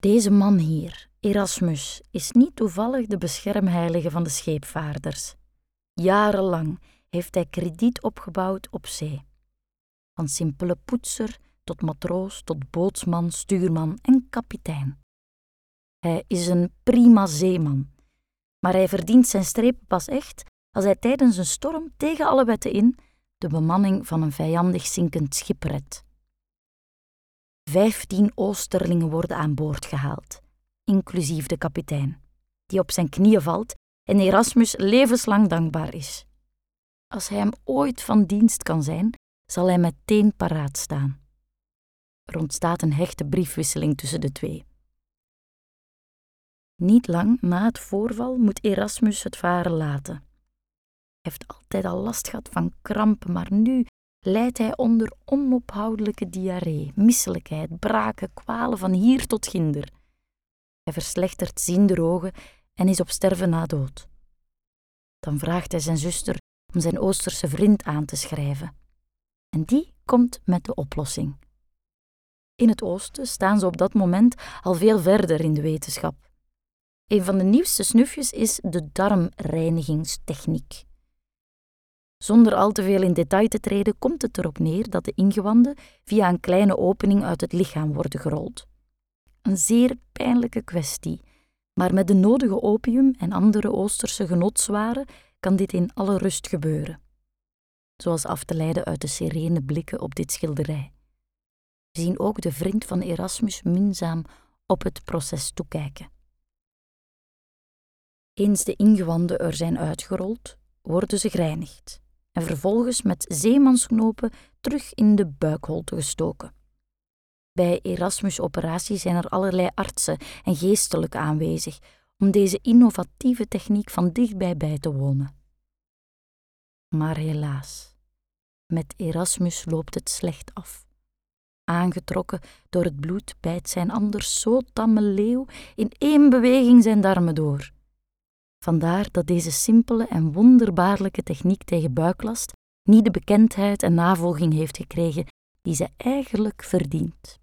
Deze man hier, Erasmus, is niet toevallig de beschermheilige van de scheepvaarders. Jarenlang heeft hij krediet opgebouwd op zee. Van simpele poetser tot matroos, tot bootsman, stuurman en kapitein. Hij is een prima zeeman, maar hij verdient zijn streep pas echt als hij tijdens een storm tegen alle wetten in de bemanning van een vijandig zinkend schip redt. Vijftien Oosterlingen worden aan boord gehaald, inclusief de kapitein, die op zijn knieën valt en Erasmus levenslang dankbaar is. Als hij hem ooit van dienst kan zijn, zal hij meteen paraat staan. Er ontstaat een hechte briefwisseling tussen de twee. Niet lang na het voorval moet Erasmus het varen laten. Hij heeft altijd al last gehad van krampen, maar nu lijdt hij onder onophoudelijke diarree, misselijkheid, braken, kwalen van hier tot ginder. Hij verslechtert zinderogen en is op sterven na dood. Dan vraagt hij zijn zuster om zijn Oosterse vriend aan te schrijven. En die komt met de oplossing. In het oosten staan ze op dat moment al veel verder in de wetenschap. Een van de nieuwste snufjes is de darmreinigingstechniek. Zonder al te veel in detail te treden, komt het erop neer dat de ingewanden via een kleine opening uit het lichaam worden gerold. Een zeer pijnlijke kwestie, maar met de nodige opium en andere Oosterse genotswaren kan dit in alle rust gebeuren. Zoals af te leiden uit de serene blikken op dit schilderij. We zien ook de vriend van Erasmus minzaam op het proces toekijken. Eens de ingewanden er zijn uitgerold, worden ze gereinigd en vervolgens met zeemansknopen terug in de buikholte gestoken. Bij Erasmus-operaties zijn er allerlei artsen en geestelijken aanwezig om deze innovatieve techniek van dichtbij bij te wonen. Maar helaas, met Erasmus loopt het slecht af. Aangetrokken door het bloed bijt zijn anders zo tamme leeuw in één beweging zijn darmen door. Vandaar dat deze simpele en wonderbaarlijke techniek tegen buiklast niet de bekendheid en navolging heeft gekregen die ze eigenlijk verdient.